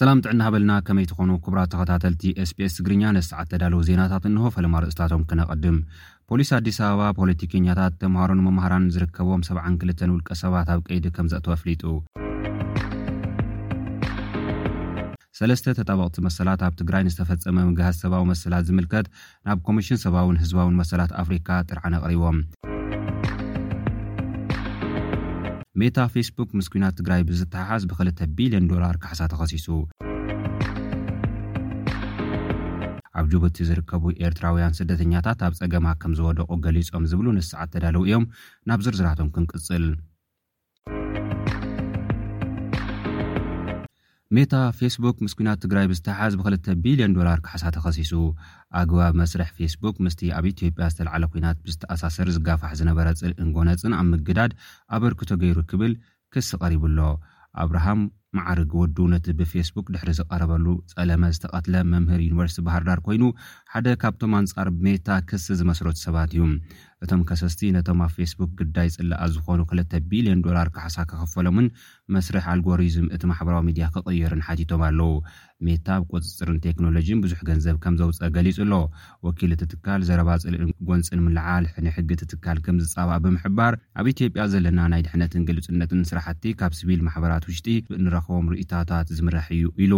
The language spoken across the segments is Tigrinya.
ሰላም ጥዕና ሃበልና ከመይ ትኾኑ ክቡራት ተኸታተልቲ ስbs ትግርኛ ነዚ ሰዓት ተዳለዉ ዜናታት እንሆ ፈለማ ርእስታቶም ክነቐድም ፖሊስ ኣዲስ ኣበባ ፖለቲከኛታት፣ ተምሃሮን መማህራንን ዝርከቦም ሰብዓን ክልተን ውልቀ ሰባት ኣብ ቀይዲ ከምዘእተወ ኣፍሊጡ። ሰለስተ ተጣበቕቲ መሰላት ኣብ ትግራይ ንዝተፈፀመ ምግሃስ ሰብኣዊ መሰላት ዝምልከት ናብ ኮሚሽን ሰብኣውን ህዝባውን መሰላት ኣፍሪካ ጥርዓን ኣቕሪቦም። ሜታ፣ ፌስቡክ ምስ ኲናት ትግራይ ብዝተሓሓዝ ብክልተ ቢልዮን ዶላር ካሕሳ ተኸሲሱ። ኣብ ጁቡቲ ዝርከቡ ኤርትራውያን ስደተኛታት ኣብ ጸገማ ከም ዝወደቑ ገሊጾም ዝብሉ ንሰዓት ተዳለው እዮም ናብ ዝርዝራቶም ክንቅጽል ሜታ ፌስቡክ ምስ ኩናት ትግራይ ብዝተሓዝ ብክልተ ቢልዮን ዶላር ካሕሳ ተኸሲሱ ኣግባብ መስርሕ ፌስቡክ ምስቲ ኣብ ኢትዮጵያ ዝተላዕለ ኩናት ብዝተኣሳሰር ዝጋፋሕ ዝነበረ ጽልእን ጎነጽን ኣብ ምግዳድ ኣበርክቶ ገይሩ ክብል ክሲ ቀሪቡ'ሎ። ኣብርሃም መዓርግ ወዱ ነቲ ብፌስቡክ ድሕሪ ዝቐረበሉ ጸለመ ዝተቐትለ መምህር ዩኒቨርሲቲ ባህርዳር ኮይኑ፣ ሓደ ካብቶም ኣንጻር ሜታ ክሲ ዝመስረቱ ሰባት እዩ። እቶም ከሰስቲ ነቶም ኣብ ፌስቡክ ግዳይ ጽለኣ ዝኾኑ ክልተ ቢልዮን ዶላር ካሕሳ ክኽፈሎምን መስርሕ ኣልጎሪዝም እቲ ማሕበራዊ ሚድያ ክቕየርን ሓቲቶም ኣለዉ። ሜታ ኣብ ቁጽጽርን ቴክኖሎጂን ብዙሕ ገንዘብ ከም ዘውጸ ገሊጹ ኣሎ። ወኪል እቲ ትካል፣ ዘረባ ጽልእን ጎንጽን ምልዓል፣ ሕነ ሕጊ እቲ ትካል ከም ዝጻባእ ብምሕባር፣ ኣብ ኢትዮጵያ ዘለና ናይ ድሕነትን ግልጹነትን ስራሕቲ ካብ ስቪል ማሕበራት ውሽጢ ብእንረኽቦም ርእይታታት ዝምራሕ እዩ ኢሉ።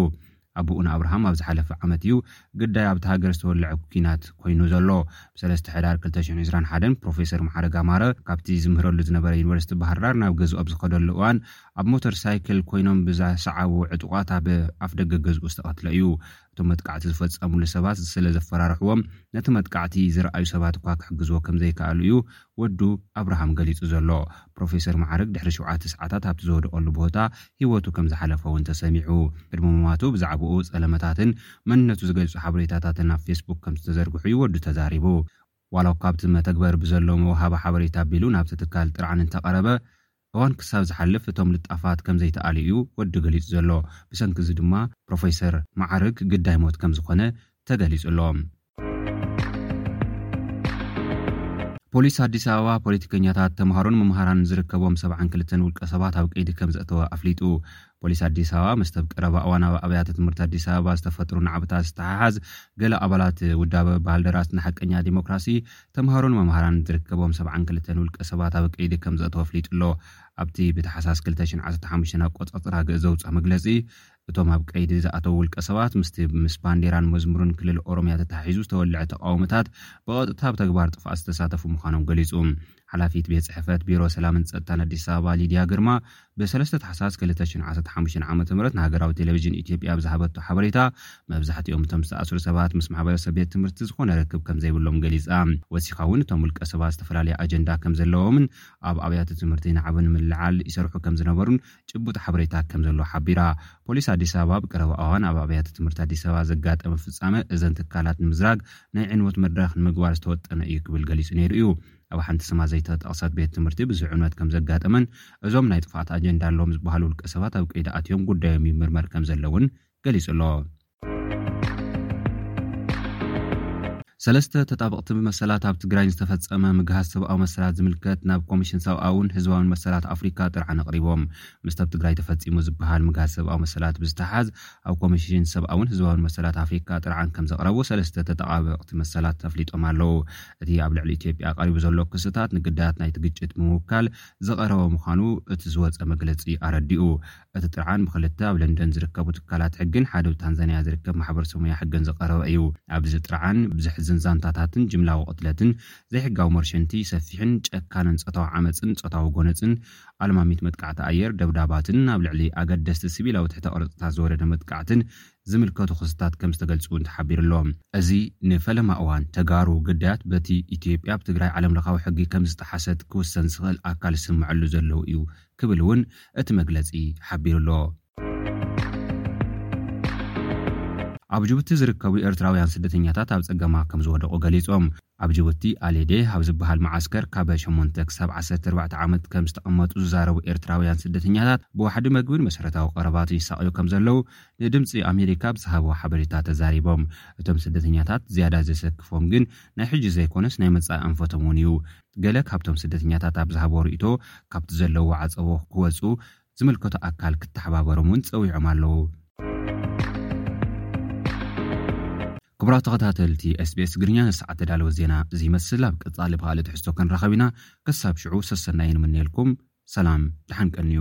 ኣቡኡን ኣብርሃም ኣብ ዝሓለፈ ዓመት እዩ ግዳይ ኣብታ ሃገር ዝተወለዐ ኲናት ኮይኑ ዘሎ። ብ ሰለስተ ሕዳር ክልተ ሽሕ ዕስራን ሓደን ፕሮፌሰር መዓርግ ኣማረ ካብቲ ዝምህረሉ ዝነበረ ዩኒቨርሲቲ ባህርዳር ናብ ገዝኡ ኣብ ዝኸደሉ እዋን፣ ኣብ ሞተር ሳይክል ኮይኖም ብዝሰዓቡ ዕጡቓት ኣብ ኣፍደገ ገዝኡ ዝተቐትለ እዩ። እቶም መጥቃዕቲ ዝፈጸምሉ ሰባት ስለ ዘፈራርሕዎም፣ ነቲ መጥቃዕቲ ዝረኣዩ ሰባት እኳ ክሕግዝዎ ከም ዘይከኣሉ እዩ ወዱ ኣብርሃም ገሊጹ ዘሎ። ፕሮፌሰር መዓርግ ድሕሪ ሸውዓተ ሰዓታት ኣብቲ ዝወደቐሉ ቦታ ህይወቱ ከም ዝሓለፈ'ውን ተሰሚዑ። ቅድሚ ምሟቱ ብዛዕባኡ ጸለመታትን መንነቱ ዝገልጹ ሓበሬታታትን ኣብ ፌስቡክ ከም ዝተዘርግሑ እዩ ወዱ ተዛሪቡ። ዋላ'ኳ ኣብቲ መተግበሪ ብዘሎ መውሃቢ ሓበሬታ ኣቢሉ ናብቲ ትካል ጥርዓን እንተቐረበ፣ እዋን ክሳብ ዝሓልፍ እቶም ልጣፋት ከም ዘይተኣልዩ'ዩ ወዲ ገሊጹ ዘሎ። ብሰንኪ'ዚ ድማ ፕሮፌሰር መዓርግ ግዳይ ሞት ከም ዝኾነ ተገሊጹ ኣሎ። ፖሊስ ኣዲስ ኣበባ ፖለቲከኛታት፣ ተምሃሮን መምሃራንን ዝርከቦም ሰብዓን ክልተን ውልቀሰባት ኣብ ቀይዲ ከም ዘእተወ ኣፍሊጡ። ፖሊስ ኣዲስ ኣበባ ምስቲ ኣብ ቀረባ እዋን ኣብ ኣብያተ ትምህርቲ ኣዲስ ኣበባ ዝተፈጥሩ ናዕብታት ዝተሓሓዝ ገለ ኣባላት ውዳበ ባልደራስ ንሓቀኛ ዲሞክራሲ ተምሃሮን መምሃራንን ዝርከቦም ሰብዓን ክልተን ውልቀ ሰባት ኣብ ቀይዲ ከምዘእተወ ኣፍሊጡ'ሎ። ኣብቲ ብታሕሳስ ክልተ ሽሕን ዓሰርተ ሓሙሽተን ኣቆጻጽራ ግእዝ ዘውጽኣ መግለጺ፣ እቶም ኣብ ቀይዲ ዝኣተዉ ውልቀ ሰባት ምስቲ ምስ ባንዴራን መዝሙርን ክልል ኦሮምያ ተተሓሒዙ ዝተወልዐ ተቓውሞታት ብቐጥታ ኣብ ተግባር ጥፍኣት ዝተሳተፉ ምዃኖም ገሊጹ። ሓላፊት ቤት ጽሕፈት ቢሮ ሰላምን ጸጥታን ኣዲስ ኣበባ ሊድያ ግርማ፣ ብ ሰለስተ ታሕሳስ ክልተ ሽሕን ዓሰርተ ሓሙሽተን ዓመተ ምህረት ንሃገራዊ ቴለቪዥን ኢትዮጵያ ኣብ ዝሃበቶ ሓበሬታ፣ መብዛሕትኦም እቶም ዝተኣስሩ ሰባት ምስ ማሕበረሰብ ቤት ትምህርቲ ዝኾነ ርክብ ከምዘይብሎም ገሊጻ። ወሲኻ'ውን እቶም ውልቀሰባት ዝተፈላለየ ኣጀንዳ ከምዘለዎምን ኣብ ኣብያተ ትምህርቲ ናዕቢ ንምልዕዓል ይሰርሑ ከምዝነበሩን ጭቡጥ ሓበሬታ ከምዘሎ ሓቢራ። ፖሊስ ኣዲስ ኣበባ ኣብ ቀረባ እዋን ኣብ ኣብያተ ትምህርቲ ኣዲስ ኣበባ ዘጋጠመ ፍጻመ እዘን ትካላት ንምዝራግ ናይ ዕንወት መድረኽ ንምግባር ዝተወጠነ እዩ ክብል ገሊጹ ነይሩ እዩ። ኣብ ሓንቲ ስማ ዘይተጠቕሰት ቤት ትምህርቲ ብዙሕ ዕንወት ከም ዘጋጠመን እዞም ናይ ጥፍኣት ኣጀንዳ ኣለዎም ዝበሃሉ ውልቀሰባት ኣብ ቀይዲ ኣትዮም ጉዳዮም ይምርመር ከም ዘሎ እውን ገሊጹ ኣሎ። ሰለስተ ተጣበቕቲ ብመሰላት ኣብ ትግራይ ንዝተፈጸመ ምግሃስ ሰብኣዊ መሰላት ዝምልከት ናብ ኮሚሽን ሰብኣውን ህዝባውን መሰላት ኣፍሪካ ጥርዓን ኣቕሪቦም። ምስቲ ኣብ ትግራይ ተፈጺሙ ዝበሃል ምግሃስ ሰብኣዊ መሰላት ብዝተሓሓዝ ኣብ ኮሚሽን ሰብኣውን ህዝባውን መሰላት ኣፍሪካ ጥርዓን ከምዘቕረቡ ሰለስተ ተጠቓበቕቲ መሰላት ኣፍሊጦም ኣለው። እቲ ኣብ ልዕሊ ኢትዮጵያ ቀሪቡ ዘሎ ክስታት ንግዳያት ናይቲ ግጭት ብምውካል ዝቐረበ ምዃኑ እቲ ዝወፀ መግለፂ ኣረዲኡ። እቲ ጥርዓን ብክልተ ኣብ ለንደን ዝርከቡ ትካላት ሕግን ሓደ ኣብ ታንዛንያ ዝርከብ ማሕበረሰብ ሙያ ሕግን ዝቐረበ እዩ። ኣብዚ ጥርዓን ብዘሕዝን ዛንታታትን ጅምላዊ ቅትለትን፣ ዘይሕጋዊ መርሸንቲ፣ ሰፊሕን ጨካንን ፆታዊ ዓመፅን ፆታዊ ጎነፅን፣ ኣልማሚት መጥቃዕቲ ኣየር፣ ደብዳባትን ኣብ ልዕሊ ኣገደስቲ ሲቪላዊ ትሕተ ቅርጺታት ዝወረደ መጥቃዕትን ዝምልከቱ ክስታት ከም ዝተገልጹ እውን ተሓቢሩ ኣሎ። እዚ ንፈለማ እዋን፣ ተጋሩ ግዳያት በቲ ኢትዮጵያ ኣብ ትግራይ ዓለምለኻዊ ሕጊ ከም ዝጠሓሰት ክውሰን ዝኽእል ኣካል ዝስመዐሉ ዘለዉ እዩ ክብል እውን እቲ መግለጺ ሓቢሩ ኣሎ። ኣብ ጅቡቲ ዝርከቡ ኤርትራውያን ስደተኛታት ኣብ ጸገማ ከም ዝወደቑ ገሊጾም። ኣብ ጅቡቲ ኣሌዴህ ኣብ ዝበሃል መዓስከር ካብ ሸሞንተ ክሳብ ዓሰርተ ኣርባዕተ ዓመት ከም ዝተቐመጡ ዝዛረቡ ኤርትራውያን ስደተኛታት ብዋሕዲ መግብን መሰረታዊ ቀረባትን ይሳቐዩ ከም ዘለዉ ንድምጺ ኣሜሪካ ኣብ ዝሃብዎ ሓበሬታ ተዛሪቦም። እቶም ስደተኛታት ዝያዳ ዘሰክፎም ግን ናይ ሕጂ ዘይኮነስ ናይ መጻኢ ኣንፈቶም እውን እዩ። ገለ ካብቶም ስደተኛታት ኣብ ዝሃብዎ ርእይቶ ካብቲ ዘለውዎ ዓጸቦ ክወጹ ዝምልከቶ ኣካል ክተሓባበሮም እውን ፀዊዖም ኣለው። ክቡራት ተኸታተልቲ SBS ትግርኛ ንሰዓት ተዳለወ ዜና እዚ ይመስል። ኣብ ቀጻሊ ብኻልእ ትሕዝቶ ክንራኸብ ኢና። ክሳብ ሽዑ ሰሰናዩ ንምነየልኩም። ሰላም፣ ደሓን ቀንዩ።